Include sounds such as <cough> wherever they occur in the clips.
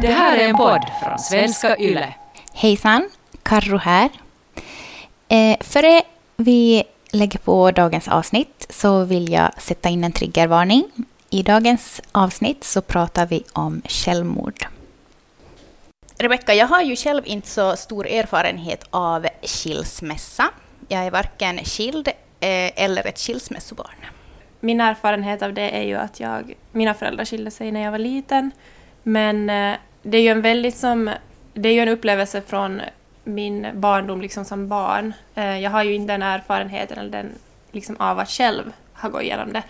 Det här är en podd från svenska YLE. Hejsan, Karro här. Eh, före vi lägger på dagens avsnitt så vill jag sätta in en triggervarning. I dagens avsnitt så pratar vi om självmord. Rebecka, jag har ju själv inte så stor erfarenhet av skilsmässa. Jag är varken skild eh, eller ett skilsmässobarn. Min erfarenhet av det är ju att jag, mina föräldrar skilde sig när jag var liten. Men eh, det är ju en väldigt som, det är ju en upplevelse från min barndom liksom som barn. Eh, jag har ju inte den erfarenheten eller den liksom av att själv ha gått igenom det.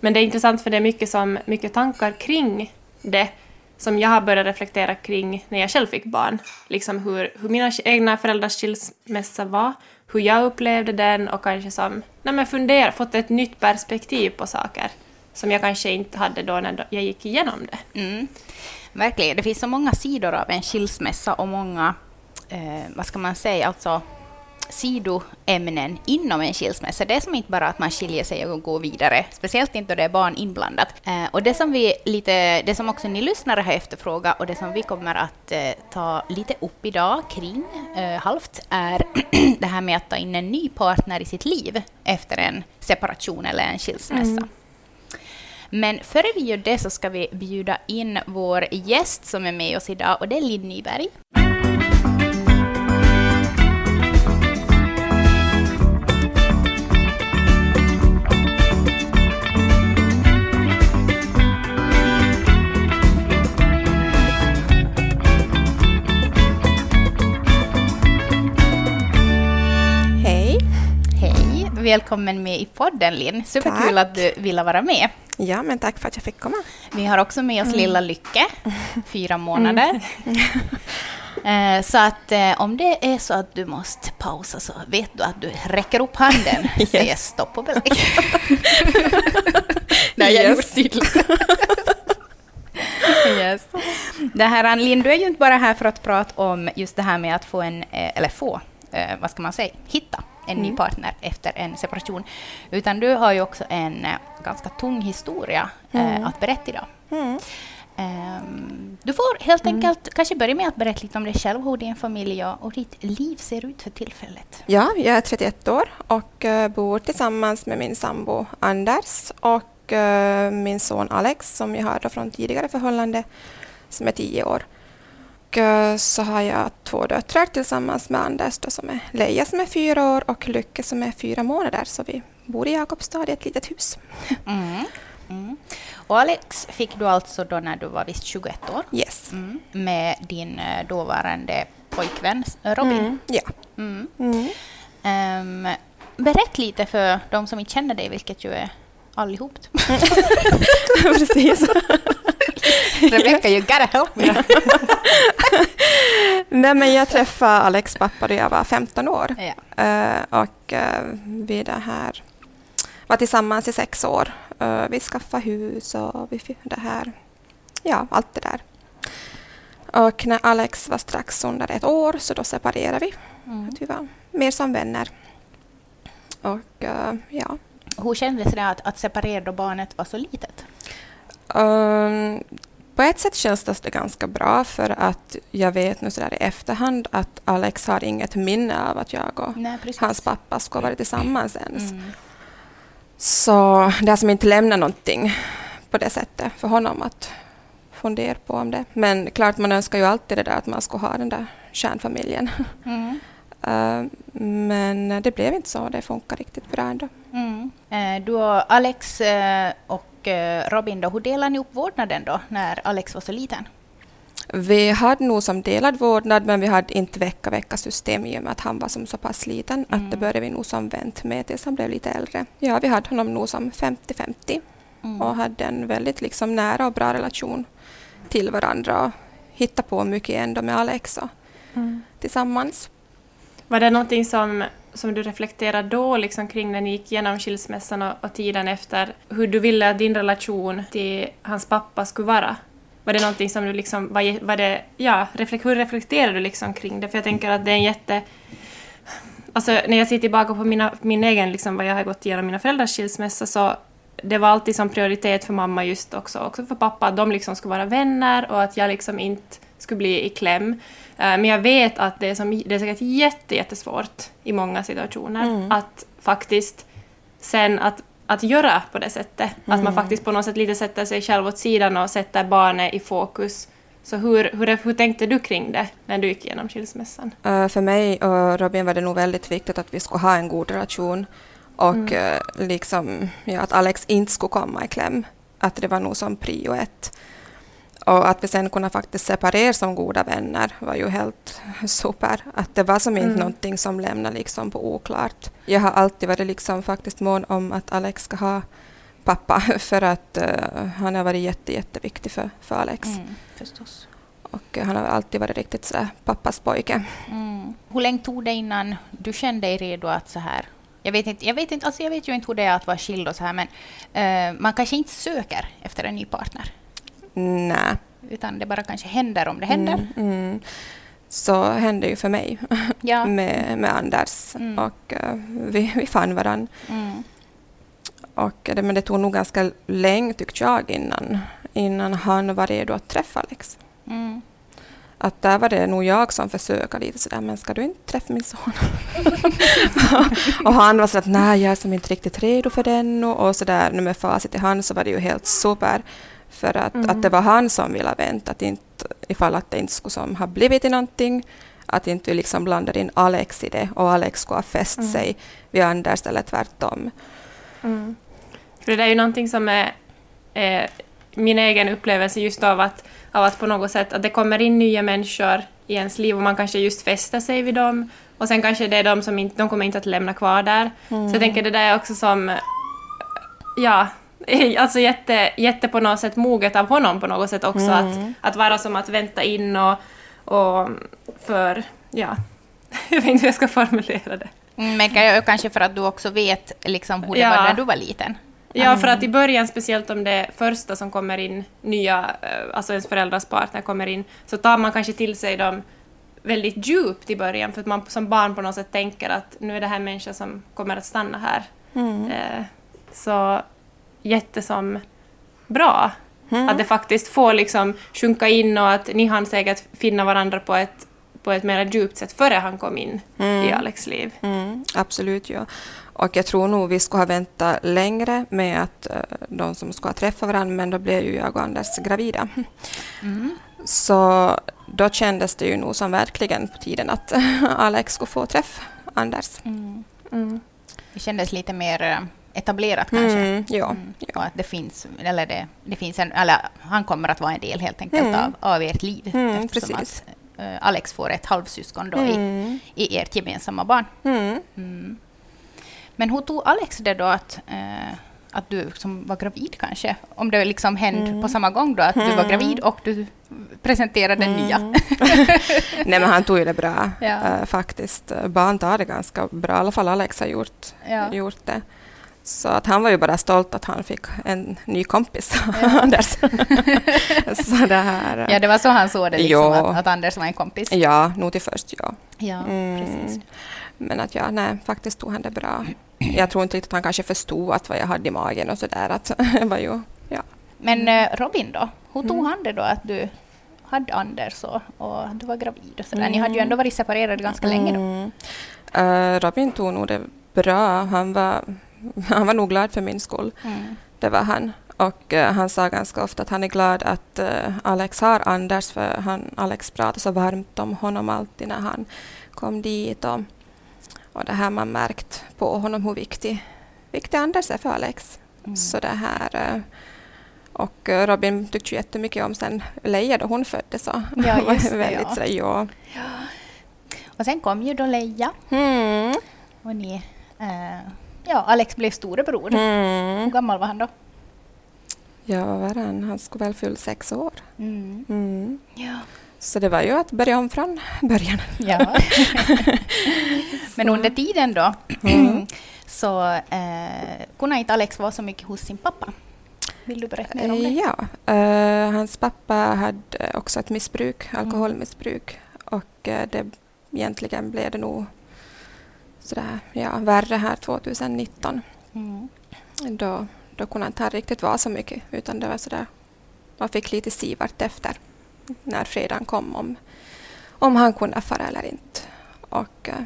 Men det är intressant för det är mycket, som, mycket tankar kring det som jag har börjat reflektera kring när jag själv fick barn. Liksom hur, hur mina egna föräldrars skilsmässa var, hur jag upplevde den och kanske som nej men fundera, fått ett nytt perspektiv på saker som jag kanske inte hade då när jag gick igenom det. Mm. Verkligen, det finns så många sidor av en skilsmässa och många, eh, vad ska man säga, alltså sidoämnen inom en skilsmässa. Det är som inte bara att man skiljer sig och går vidare, speciellt inte då det är barn inblandat. Eh, och det som, vi lite, det som också ni lyssnare har efterfrågat och det som vi kommer att eh, ta lite upp idag kring eh, halvt är <clears throat> det här med att ta in en ny partner i sitt liv efter en separation eller en skilsmässa. Mm. Men före vi gör det så ska vi bjuda in vår gäst som är med oss idag och det är Linn Nyberg. välkommen med i podden Linn. Superkul tack. att du ville vara med. Ja, men tack för att jag fick komma. Vi har också med oss mm. lilla Lycke, <laughs> fyra månader. Mm. <laughs> så att eh, om det är så att du måste pausa så vet du att du räcker upp handen <laughs> yes. säger stopp och belägg. Nej, jag yes. till. yes. Det här, Linn, du är ju inte bara här för att prata om just det här med att få en, eh, eller få, vad ska man säga, hitta en mm. ny partner efter en separation. Utan du har ju också en eh, ganska tung historia eh, mm. att berätta idag. Mm. Um, du får helt mm. enkelt kanske börja med att berätta lite om dig själv, hur din familj och, ditt liv ser ut för tillfället. Ja, jag är 31 år och uh, bor tillsammans med min sambo Anders och uh, min son Alex som jag har från tidigare förhållande som är 10 år. Eh, så har jag två döttrar tillsammans med Anders då, som är Leia som är fyra år och Lycke som är fyra månader. Så vi bor i Jakobstad i ett litet hus. <laughs> Mm. Mm. Och Alex fick du alltså då när du var visst 21 år? Yes. Mm. Med din eh, dåvarande pojkvän eh, Robin? Mm. Ja. Um, berätt lite för de som inte känner dig, vilket ju är allihop. <laughs> Precis. <laughs> <laughs> Rebecca, you gotta help me. <laughs> Nej, men jag träffade Alex pappa då jag var 15 år. Ja. Uh, och uh, vi det här var tillsammans i sex år. Uh, vi skaffade hus och vi det här, ja, allt det där. Och när Alex var strax under ett år så då separerade vi. Mm. Att vi var mer som vänner. Och ja. Hur kändes det att, att separera då barnet var så litet? Um, på ett sätt känns det ganska bra för att jag vet nu sådär i efterhand att Alex har inget minne av att jag och Nej, hans pappa ska vara tillsammans ens. Mm. Så det har som inte lämnat någonting på det sättet för honom att fundera på om det. Men klart man önskar ju alltid det där att man ska ha den där kärnfamiljen. Mm. Uh, <laughs> men det blev inte så, det funkar riktigt bra ändå. Mm. Uh, du och Alex uh, och Eh, Robin, då, hur delade ni upp vårdnaden då, när Alex var så liten? Vi hade nog som delad vårdnad, men vi hade inte vecka-vecka-system i och med att han var som så pass liten, mm. att det började vi nog som vänt med tills han blev lite äldre. Ja, vi hade honom nog som 50-50 mm. och hade en väldigt liksom nära och bra relation till varandra och hittade på mycket ändå med Alex och mm. tillsammans. Var det någonting som som du reflekterade då liksom kring när ni gick igenom skilsmässan och, och tiden efter, hur du ville att din relation till hans pappa skulle vara? Var det någonting som du liksom, var, var det, ja, reflek, hur reflekterade du liksom kring det? För jag tänker att det är en jätte... Alltså när jag ser tillbaka på mina, min egen, liksom vad jag har gått igenom mina föräldrars skilsmässa så det var alltid som prioritet för mamma just också, också för pappa, att de liksom skulle vara vänner och att jag liksom inte skulle bli i kläm. Uh, men jag vet att det är, som, det är säkert jätte, jättesvårt i många situationer mm. att faktiskt sen att, att göra på det sättet. Mm. Att man faktiskt på något sätt lite sätter sig själv åt sidan och sätter barnet i fokus. Så hur, hur, hur tänkte du kring det när du gick igenom skilsmässan? Uh, för mig och Robin var det nog väldigt viktigt att vi skulle ha en god relation och mm. uh, liksom, ja, att Alex inte skulle komma i kläm. Att det var nog som prio ett. Och att vi sen kunde faktiskt separera som goda vänner var ju helt super. Att det var som inte mm. någonting som lämnade liksom på oklart. Jag har alltid varit liksom faktiskt mån om att Alex ska ha pappa <laughs> för att uh, han har varit jätte, jätteviktig för, för Alex. Mm, förstås. Och uh, han har alltid varit riktigt så pappas pojke. Mm. Hur länge tog det innan du kände dig redo att så här jag vet, inte, jag, vet inte, alltså jag vet ju inte hur det är att vara skild och så här, men uh, man kanske inte söker efter en ny partner. Nej. Utan det bara kanske händer om det händer. Mm, mm. Så hände ju för mig <laughs> ja. med, med Anders. Mm. Och uh, vi, vi fann varandra. Mm. Och det, men det tog nog ganska länge, tyckte jag, innan, innan han var redo att träffa Alex. Mm. Att där var det nog jag som försökte lite sådär, men ska du inte träffa min son? <laughs> och han var sådär, nej, jag är som inte riktigt redo för den. Och, och sådär, med facit i hand så var det ju helt super. För att, mm. att det var han som ville vänta, att inte, ifall att det inte skulle som ha blivit i någonting, att inte vi liksom blandade in Alex i det och Alex skulle ha fäst mm. sig vid Anders eller tvärtom. Mm. För det är ju någonting som är eh, min egen upplevelse just av att, av att på något sätt att det kommer in nya människor i ens liv och man kanske just fäster sig vid dem och sen kanske det är de som inte, de kommer inte att lämna kvar där. Mm. Så jag tänker det där är också som, ja, <laughs> alltså jätte, jätte på något sätt moget av honom på något sätt också mm. att, att vara som att vänta in och, och för, ja, <laughs> jag vet inte hur jag ska formulera det. Mm, men kanske för att du också vet liksom hur det ja. var när du var liten? Ja, för att i början, speciellt om det första som kommer in, nya, eh, alltså ens föräldrars partner kommer in, så tar man kanske till sig dem väldigt djupt i början, för att man som barn på något sätt tänker att nu är det här en människa som kommer att stanna här. Mm. Eh, så jättesom bra. Mm. Att det faktiskt får liksom sjunka in och att ni hann säkert finna varandra på ett, på ett mer djupt sätt före han kom in mm. i Alex liv. Mm. Absolut, ja. Och jag tror nog vi skulle ha väntat längre med att uh, de som skulle ha träffat varandra, men då blev ju jag och Anders gravida. Mm. Så då kändes det ju nog som verkligen på tiden att <laughs> Alex skulle få träffa Anders. Mm. Mm. Det kändes lite mer eh, etablerat kanske. Mm, ja, mm. ja. Och att det finns, eller det, det finns en, eller han kommer att vara en del helt enkelt mm. av, av ert liv. Mm, eftersom precis. att uh, Alex får ett halvsyskon då i, mm. i ert gemensamma barn. Mm. Men hur tog Alex det då att, uh, att du som var gravid kanske? Om det liksom hände på samma gång då, att du var gravid och du presenterade den nya? <laughs> Nej, men han tog ju det bra ja. uh, faktiskt. Barn tar det ganska bra, i alla fall Alex har gjort, ja. gjort det. Så att han var ju bara stolt att han fick en ny kompis, ja. <laughs> Anders. <laughs> så det här, ja, det var så han såg det, liksom, att, att, Anders var en kompis? Ja, nog till först, ja. ja mm. precis. Men att ja, nej, faktiskt tog han det bra. Jag tror inte riktigt att han kanske förstod att vad jag hade i magen och så där. Att, <laughs> var ju, ja. Men eh, Robin då? Hur tog mm. han det då att du hade Anders och, och du var gravid och så där? Mm. Ni hade ju ändå varit separerade ganska länge då. Uh, Robin tog nog det bra. Han var <laughs> han var nog glad för min skull. Mm. Det var han. Och uh, han sa ganska ofta att han är glad att uh, Alex har Anders, för han, Alex pratade så varmt om honom alltid när han kom dit. Och, och det här man märkt på honom hur viktig, viktig Anders är för Alex. Mm. Så det här... Uh, och Robin tyckte jättemycket om sen Leia då hon föddes. Så ja, <laughs> just det, väldigt ja. Så, ja. Och sen kom ju då Leia. Mm. Och ni Ja, Alex blev storebror. Mm. Hur gammal var han då? Ja, vad var han? Han skulle väl fylla sex år. Mm. Mm. Ja. Så det var ju att börja om från början. Ja. <laughs> Men under tiden då mm. <clears throat> så eh, kunde inte Alex vara så mycket hos sin pappa. Vill du berätta mer om det? Ja, uh, hans pappa hade också ett missbruk, alkoholmissbruk. Och uh, det, egentligen blev det nog sådär, ja, värre här 2019. Mm. Då, då kunde han inte riktigt vara så mycket, utan det var sådär, man fick lite vart efter. när fredagen kom om, om han kunde fara eller inte. Och eh,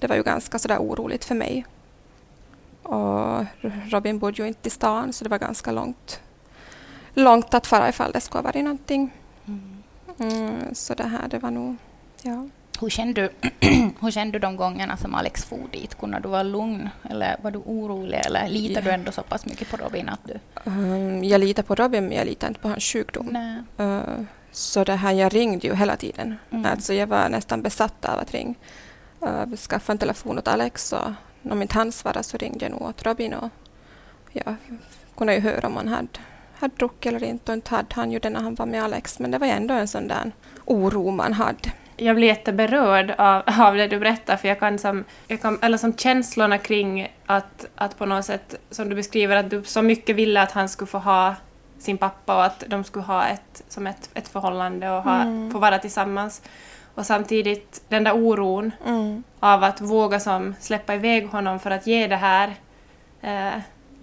det var ju ganska sådär oroligt för mig. Och Robin bodde ju inte i stan så det var ganska långt, långt att fara ifall det skulle ha varit någonting. Mm. Mm, så det här, det var nog... Ja. Hur kände, du, <clears throat> hur kände du de gångerna som Alex for dit? Kunde du vara lugn eller var du orolig eller litar ja. du ändå så pass mycket på Robin att du... Um, jag litar på Robin men jag litar inte på hans sjukdom. Uh, så det här, jag ringde ju hela tiden. Mm. Alltså jag var nästan besatt av att ringa. Uh, skaffa en telefon åt Alex och om inte han svarade så ringde jag nog åt Robin och jag kunde ju höra om han hade, hade druckit eller inte och inte hade han ju det när han var med Alex men det var ändå en sån där oro man hade jag blir jätteberörd av, av det du berättar, för jag kan som, jag kan, eller som känslorna kring att, att på något sätt, som du beskriver, att du så mycket ville att han skulle få ha sin pappa och att de skulle ha ett, som ett, ett förhållande och ha, mm. få vara tillsammans. Och samtidigt den där oron mm. av att våga som släppa iväg honom för att ge det här eh,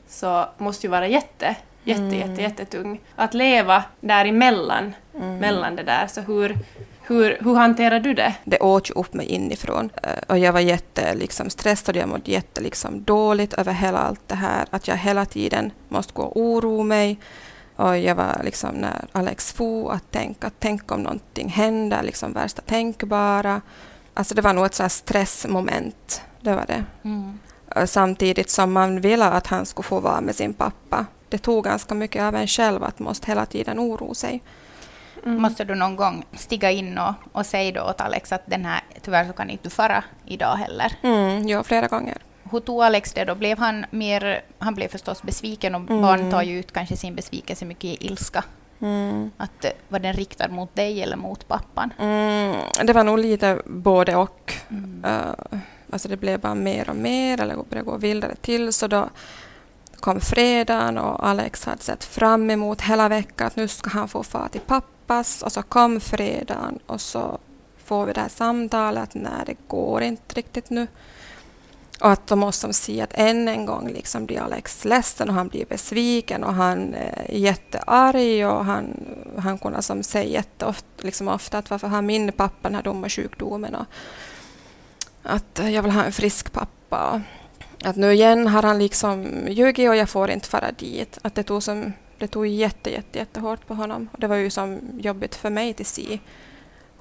så måste ju vara jätte, jätte, mm. jätte, jättetung. Att leva däremellan, mm. mellan det där. Så hur, hur, hur hanterar du det? Det åt ju upp mig inifrån eh, och jag var jätte liksom, stressad, jag mådde jätte liksom, dåligt över hela allt det här, att jag hela tiden måste gå och oro mig. Och jag var liksom när Alex for att tänka, tänk om någonting händer, liksom värsta tänkbara. Alltså det var nog ett sånt stressmoment, det var det. Mm. Samtidigt som man ville att han skulle få vara med sin pappa. Det tog ganska mycket av en själv att måste hela tiden oro sig. Mm. Måste du någon gång stiga in och, och säga då åt Alex att den här, tyvärr så kan inte du fara idag heller? Mm, ja, flera gånger. Hur tog Alex det då? Blev han mer... Han blev förstås besviken och mm. barn tar ju ut kanske sin besvikelse mycket i ilska. Mm. Att, eh, var den riktad mot dig eller mot pappan? Mm, det var nog lite både och. Mm. Uh, alltså det blev bara mer och mer, eller började gå vildare till. Så då kom fredagen och Alex hade sett fram emot hela veckan att nu ska han få fara till pappa träffas och så kom fredagen och så får vi det här samtalet att nej, det går inte riktigt nu. Och att då måste de se att än en gång liksom blir Alex ledsen och han blir besviken och han är jättearg och han, han kunde som säga jätteofta liksom ofta att varför har min pappa den här dumma sjukdomen och att jag vill ha en frisk pappa. Att nu igen har han liksom ljugit och jag får inte fara dit. Att det tog som det tog jätte, jätte, jättehårt på honom. Och det var ju som jobbigt för mig att se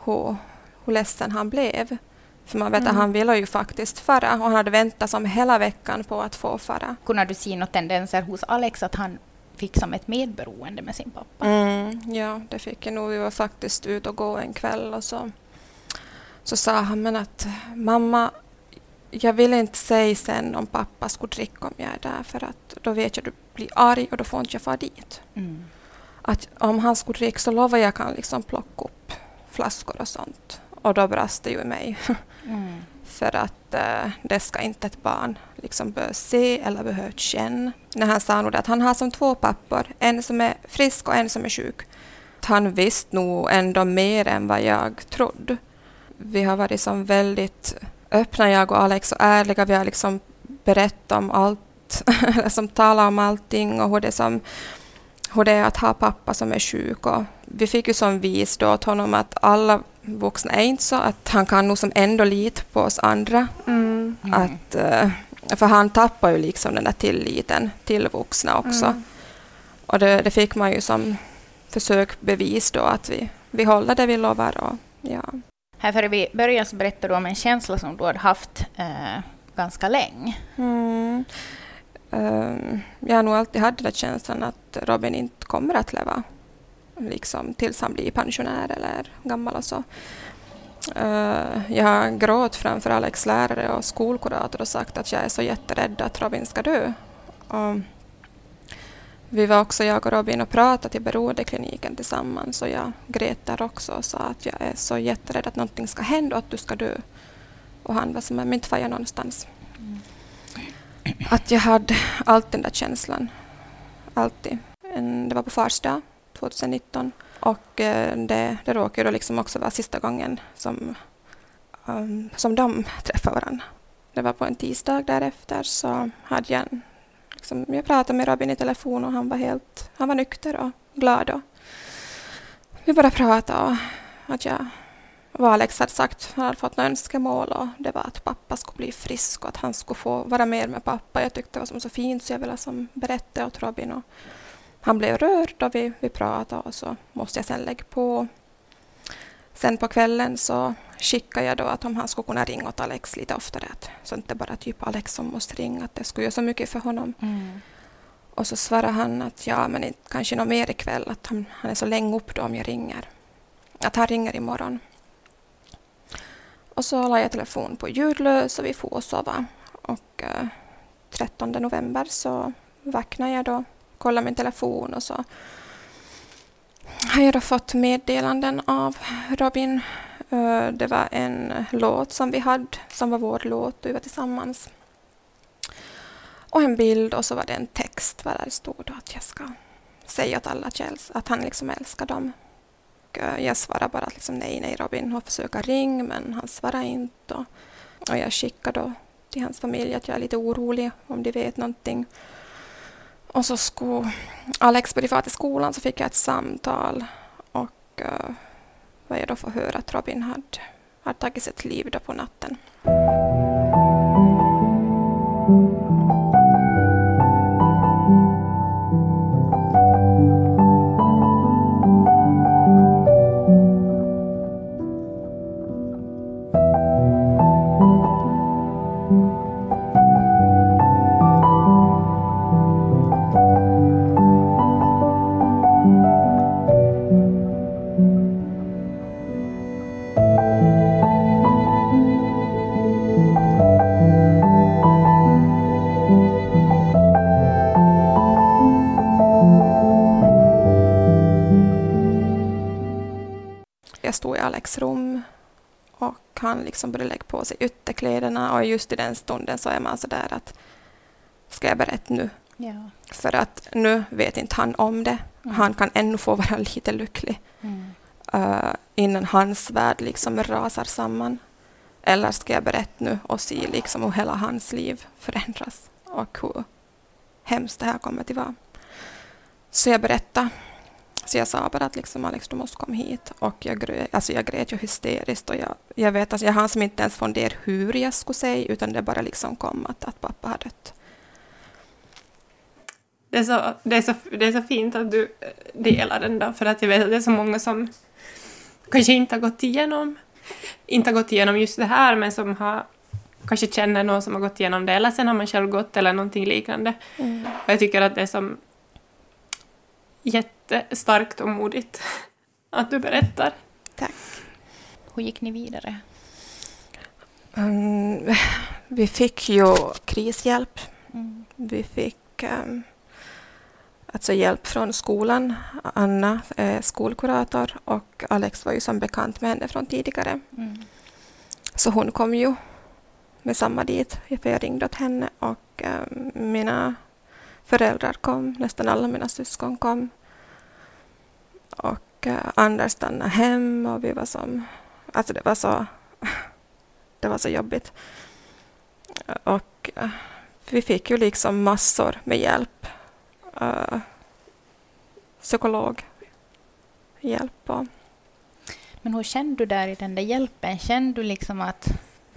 hur, hur ledsen han blev. För man vet mm. att han ville ju faktiskt fara och han hade väntat som hela veckan på att få fara. Kunde du se några tendenser hos Alex att han fick som ett medberoende med sin pappa? Mm, ja, det fick jag nog. Vi var faktiskt ute och gå en kväll och så, så sa han men att mamma, jag vill inte säga sen om pappa skulle dricka om jag är där för att då vet jag att du blir arg och då får inte jag fara dit. Mm. Att om han skulle dricka så lovar jag kan liksom plocka upp flaskor och sånt. Och då brast det ju i mig. <laughs> Mm. för att uh, det ska inte ett barn liksom behöva se eller behöva känna. När han sa nog att han har som två pappor, en som är frisk och en som är sjuk. Han visste nog ändå mer än vad jag trodde. Vi har varit som väldigt öppna, jag och Alex, och ärliga. Vi har liksom berättat om allt, <laughs> som talar om allting och hur det, som, hur det är att ha pappa som är sjuk. Och vi fick ju som vis då åt honom att alla vuxna är inte så, att han kan nog som ändå lita på oss andra. Mm. Att, eh, för han tappar ju liksom den där tilliten till vuxna också. Mm. Och det, det, fick man ju som försök bevis då att vi, vi håller det vi lovar. Och, ja. Här före vi börjar så berättade du om en känsla som du hade haft eh, ganska länge. Mm. Um, jag har nog alltid haft den där känslan att Robin inte kommer att leva liksom, tills han blir pensionär eller gammal och så. Uh, jag har gråtit framför Alex lärare och skolkurator och sagt att jag är så jätterädd att Robin ska dö. Och vi var också, jag och Robin, och pratade till beroendekliniken tillsammans och jag grät där också och sa att jag är så jätterädd att någonting ska hända och att du ska dö. Och han var som, men inte far jag någonstans. Mm. <clears throat> Att jag hade alltid den där känslan. Alltid. det var på fars dag 2019 och eh, det, det råkade liksom också vara sista gången som, um, som de träffade varandra. Det var på en tisdag därefter så hade jag en Liksom, jag pratade med Robin i telefon och han var helt han var nykter och glad. Och vi bara pratade och att jag, vad Alex hade sagt, han hade fått några önskemål och det var att pappa skulle bli frisk och att han skulle få vara mer med pappa. Jag tyckte det var som så fint så jag ville som berätta åt Robin och han blev rörd och vi, vi pratade och så måste jag sen lägga på. Sen på kvällen så skickade jag då att om han skulle kunna ringa åt Alex lite oftare. Att, så inte bara typ Alex som måste ringa, att det skulle göra så mycket för honom. Mm. Och så svarade han att ja, men kanske något mer ikväll, att han, han är så länge upp då om jag ringer. Att han ringer imorgon. Och så la jag telefon på ljudlös och vi får sova. Och eh, 13 november så vaknade jag då, kollade min telefon och så har jag då fått meddelanden av Robin. Eh, det var en låt som vi hade, som var vår låt och vi var tillsammans. Och en bild och så var det en text där det stod att jag ska säga åt alla att, att han liksom älskar dem. Och jag svarade bara liksom nej, nej Robin och försöka ringa men han svarade inte. Och, och jag skickade då till hans familj att jag är lite orolig om de vet någonting. Och så skulle Alex börja fara till skolan så fick jag ett samtal och uh, vad jag då får höra att Robin hade, hade tagit sitt liv då på natten. Liksom började lägga på sig ytterkläderna och just i den stunden så är man så där att ska jag berätta nu? Ja. För att nu vet inte han om det. Mm. Han kan ännu få vara <laughs> lite lycklig mm. uh, innan hans värld liksom rasar samman. Eller ska jag berätta nu och se liksom hur hela hans liv förändras och hur hemskt det här kommer att vara. Så jag berättade så jag sa bara att liksom, Alex, du måste komma hit. Och jag, alltså jag grät ju hysteriskt. Och jag, jag vet, alltså jag hann som inte ens fundera hur jag skulle säga, utan det bara liksom kom att, att pappa har dött. Det är, så, det, är så, det är så fint att du eh, delar den då, för att jag vet att det är så många som kanske inte har gått igenom, inte har gått igenom just det här, men som har kanske känner någon som har gått igenom det, eller sen har man själv gått eller någonting liknande. Mm. Och jag tycker att det är som jättestarkt och modigt att du berättar. Tack. Hur gick ni vidare? Um, vi fick ju krishjälp. Mm. Vi fick um, alltså hjälp från skolan. Anna är skolkurator och Alex var ju som bekant med henne från tidigare. Mm. Så hon kom ju med samma dit, för jag ringde åt henne och um, mina föräldrar kom, nästan alla mina syskon kom. Och eh, Anders stannade hem och vi var som... Alltså det var så... <laughs> Det var så jobbigt. Och eh, vi fick ju liksom massor med hjälp. Uh, psykolog hjälp och... Men hur kände du där i den där hjälpen? Kände du liksom att...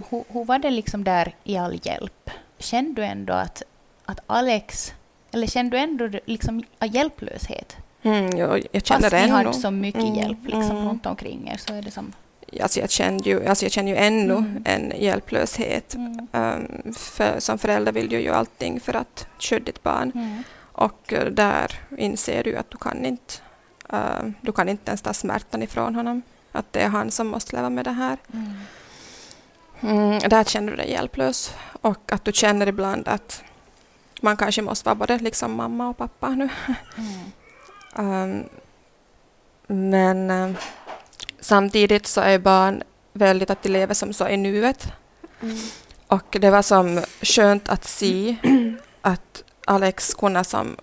Hur, hur var det liksom där i all hjälp? Kände du ändå att, att Alex... Eller kände du ändå liksom hjälplöshet? Mm, jag, jag känner Fast ni har så mycket mm, hjälp liksom, mm. runt omkring er så är det som... Alltså jag, känner ju, alltså jag känner ju ännu mm. en hjälplöshet. Um, för, som förälder vill du ju allting för att skydda ditt barn. Mm. Och uh, där inser du att du kan inte, uh, du kan inte ens ta smärtan ifrån honom. Att det är han som måste leva med det här. Mm, där känner du dig hjälplös. Och att du känner ibland att man kanske måste vara både liksom mamma och pappa nu. Um, men um, samtidigt så är barn väldigt att de lever som så i nuet. Mm. Och det var som skönt att se att Alex kunde som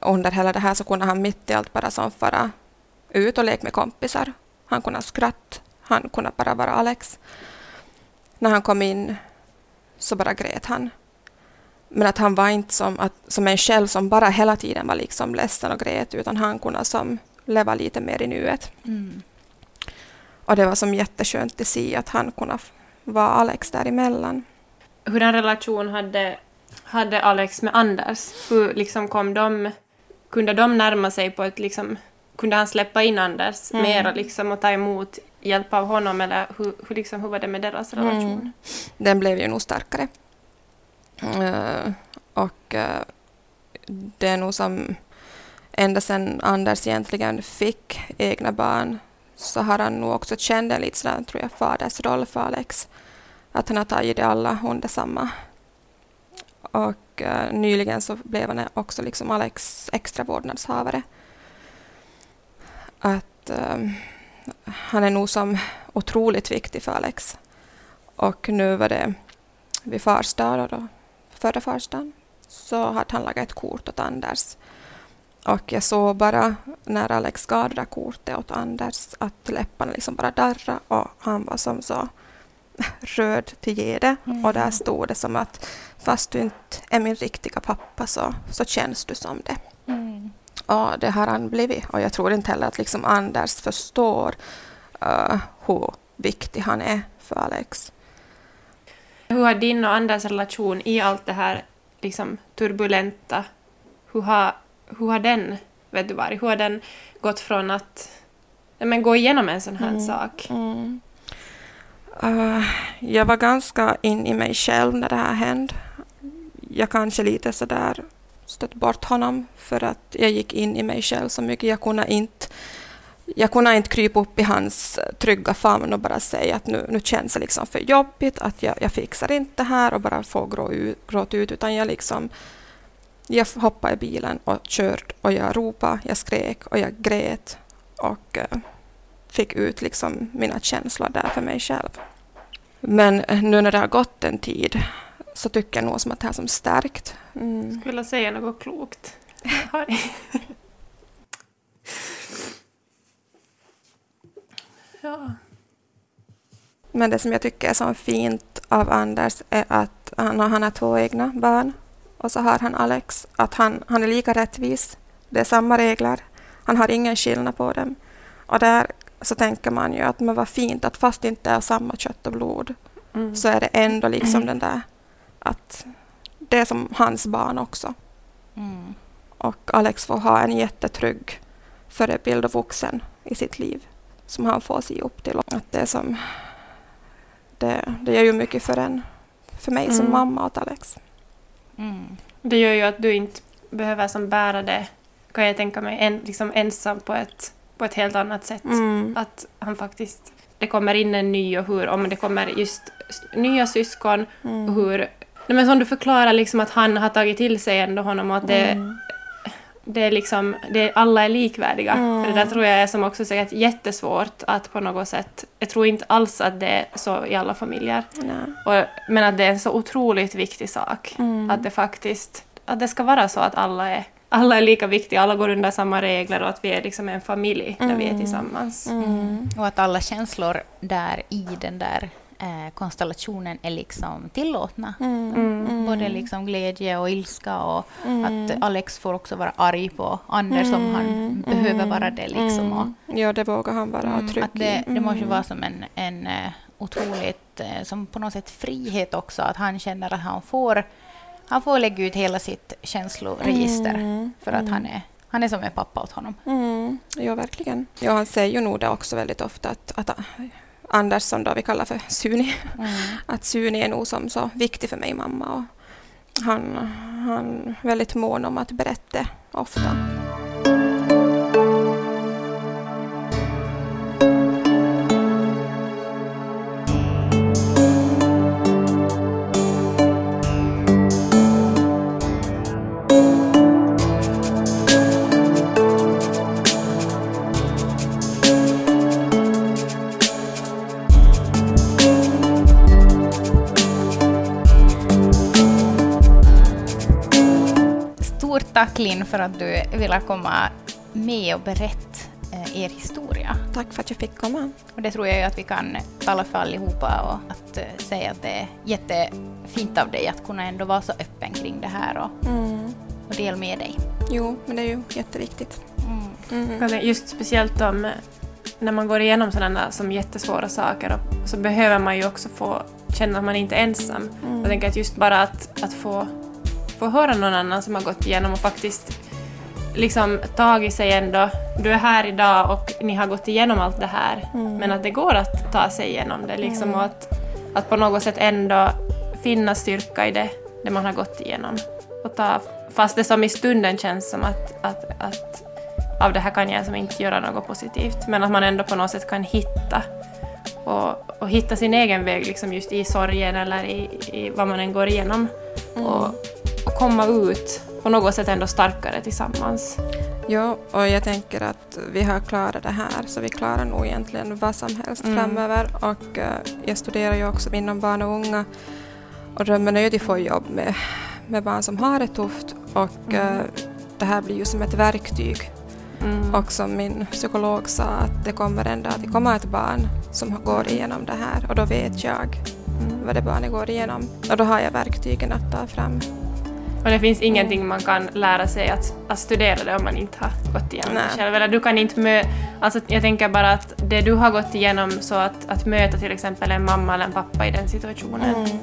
under hela det här så kunde han mitt i allt bara som fara ut och leka med kompisar. Han kunde skratta, han kunde bara vara Alex. När han kom in så bara grät han. Men att han var inte som, att, som en själv som bara hela tiden var liksom ledsen och grät, utan han kunde som leva lite mer i nuet. Mm. Och det var som jätteskönt att se att han kunde vara Alex däremellan. Hurdan relation hade, hade Alex med Anders? Hur liksom kom de, kunde de närma sig på ett liksom, kunde han släppa in Anders mm. mera liksom och ta emot hjälp av honom eller hur, hur, liksom, hur var det med deras mm. relation? Mm. Den blev ju nog starkare. Uh, och uh, det är nog som ända sedan Anders egentligen fick egna barn så har han nog också känt en lite sådär, tror jag, fadersroll för Alex. Att han har tagit det alla under samma. Och uh, nyligen så blev han också liksom Alex extra vårdnadshavare. Att uh, han är nog som otroligt viktig för Alex. Och nu var det vid fars dag, då, förra fars dagen, så hade han lagat ett kort åt Anders och jag såg bara när Alex gav det där kortet åt Anders att läpparna liksom bara darrade och han var som så röd till gede. Mm. Och där stod det som att fast du inte är min riktiga pappa så, så känns du som det. Mm. Och det har han blivit. Och jag tror inte heller att liksom Anders förstår uh, hur viktig han är för Alex. Hur har din och Anders relation i allt det här liksom, turbulenta, hur har hur har den, vet du varit, hur har den gått från att men, gå igenom en sån här mm. sak? Mm. Uh, jag var ganska in i mig själv när det här hände. Jag kanske lite sådär stött bort honom för att jag gick in i mig själv så mycket. Jag kunde inte, jag kunde inte krypa upp i hans trygga famn och bara säga att nu, nu känns det liksom för jobbigt, att jag, jag fixar inte det här och bara få gråta ut, utan jag liksom jag hoppade i bilen och körde och jag ropade, jag skrek och jag grät och uh, fick ut liksom mina känslor där för mig själv. Men uh, nu när det har gått en tid så tycker jag nog som att det här som stärkt. Mm. Skulle vilja säga något klokt. <laughs> ja. Men det som jag tycker är så fint av Anders är att han har, han har två egna barn och så har han Alex, att han, han är lika rättvis. Det är samma regler. Han har ingen skillnad på dem. Och där så tänker man ju att men vad fint att fast det inte är samma kött och blod mm. så är det ändå liksom mm. den där att det är som hans barn också. Mm. Och Alex får ha en jättetrygg förebild och vuxen i sitt liv som han får se upp till. Att det, är som, det, det gör ju mycket för, en, för mig som mm. mamma åt Alex. Mm. Det gör ju att du inte behöver som bära det, kan jag tänka mig, en, liksom ensam på ett, på ett helt annat sätt. Mm. Att han faktiskt, det kommer in en ny och hur, om det kommer just nya syskon mm. och hur Nej, men som du förklarar liksom att han har tagit till sig ändå honom och att det, mm det är liksom, det, alla är likvärdiga. Mm. För det där tror jag är som också säkert jättesvårt att på något sätt, jag tror inte alls att det är så i alla familjer. Och, men att det är en så otroligt viktig sak. Mm. Att det faktiskt, att det ska vara så att alla är, alla är lika viktiga, alla går under samma regler och att vi är liksom en familj när vi är mm. tillsammans. Mm. Och att alla känslor där i den där eh, konstellationen är liksom tillåtna. Mm. Mm. Både liksom glädje och ilska och mm. att Alex får också vara arg på Anders om han mm. behöver vara det. Liksom och, ja, det vågar han vara mm, trygg att det, det måste vara som en, en uh, otroligt, uh, som på något sätt frihet också, att han känner att han får han får lägga ut hela sitt känsloregister mm. för att han är han är som en pappa åt honom. Mm, ja, verkligen. Ja, han säger ju nog det också väldigt ofta att, att Anders som då vi kallar för Suni. Mm. <laughs> Att Suni är nog som så viktig för mig mamma och han, han är väldigt mån om att berätta ofta. För att du ville komma med och berätta eh, er historia. Tack för att jag fick komma. Och det tror jag att vi kan tala för allihopa och att uh, säga att det är jättefint av dig att kunna ändå vara så öppen kring det här och, mm. och dela med dig. Jo, men det är ju jätteviktigt. Mm. Mm. Just speciellt om när man går igenom sådana som jättesvåra saker och, så behöver man ju också få känna att man inte är ensam. Mm. Jag tänker att just bara att, att få, få höra någon annan som har gått igenom och faktiskt liksom tagit sig ändå, du är här idag och ni har gått igenom allt det här, mm. men att det går att ta sig igenom det liksom mm. och att, att på något sätt ändå finna styrka i det, det man har gått igenom. Och ta, fast det som i stunden känns som att, att, att av det här kan jag som inte göra något positivt, men att man ändå på något sätt kan hitta och, och hitta sin egen väg liksom just i sorgen eller i, i vad man än går igenom. Mm. Och, komma ut på något sätt ändå starkare tillsammans. Ja, och jag tänker att vi har klarat det här, så vi klarar nog egentligen vad som helst mm. framöver. Och uh, jag studerar ju också inom barn och unga och drömmen är ju att få jobb med, med barn som har det tufft och mm. uh, det här blir ju som ett verktyg. Mm. Och som min psykolog sa, att det kommer en dag, det kommer ett barn som går igenom det här och då vet jag mm. vad det barnet går igenom. Och då har jag verktygen att ta fram. Och det finns ingenting man kan lära sig att, att studera det om man inte har gått igenom Nej. det själv. Eller du kan inte mö alltså jag tänker bara att det du har gått igenom så att, att möta till exempel en mamma eller en pappa i den situationen. Mm.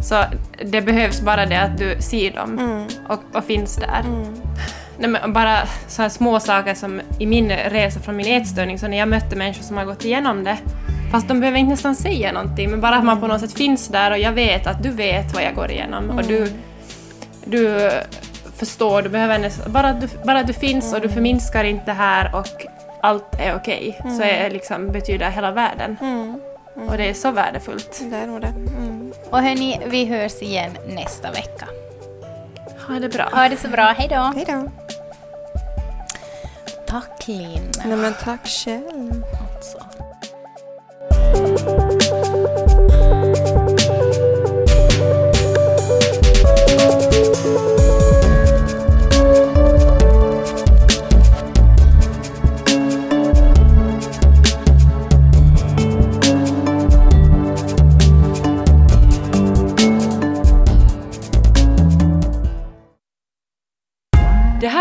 Så det behövs bara det att du ser dem mm. och, och, finns där. Mm. <laughs> Nej, bara så här små saker som i min resa från min ätstörning, så när jag mötte människor som har gått igenom det, fast de behöver inte nästan säga någonting, men bara att man på något sätt finns där och jag vet att du vet vad jag går igenom och du du förstår, du behöver nästan, bara, att du, bara att du finns mm. och du förminskar inte här och allt är okej, okay, mm. så är, liksom, betyder hela världen. Mm. Och det är så värdefullt. Det är nog det. Mm. Och hörni, vi hörs igen nästa vecka. Ha det bra. Ha det så bra. Hej då. Hej då. Tack Linn. Nej men tack själv. Alltså.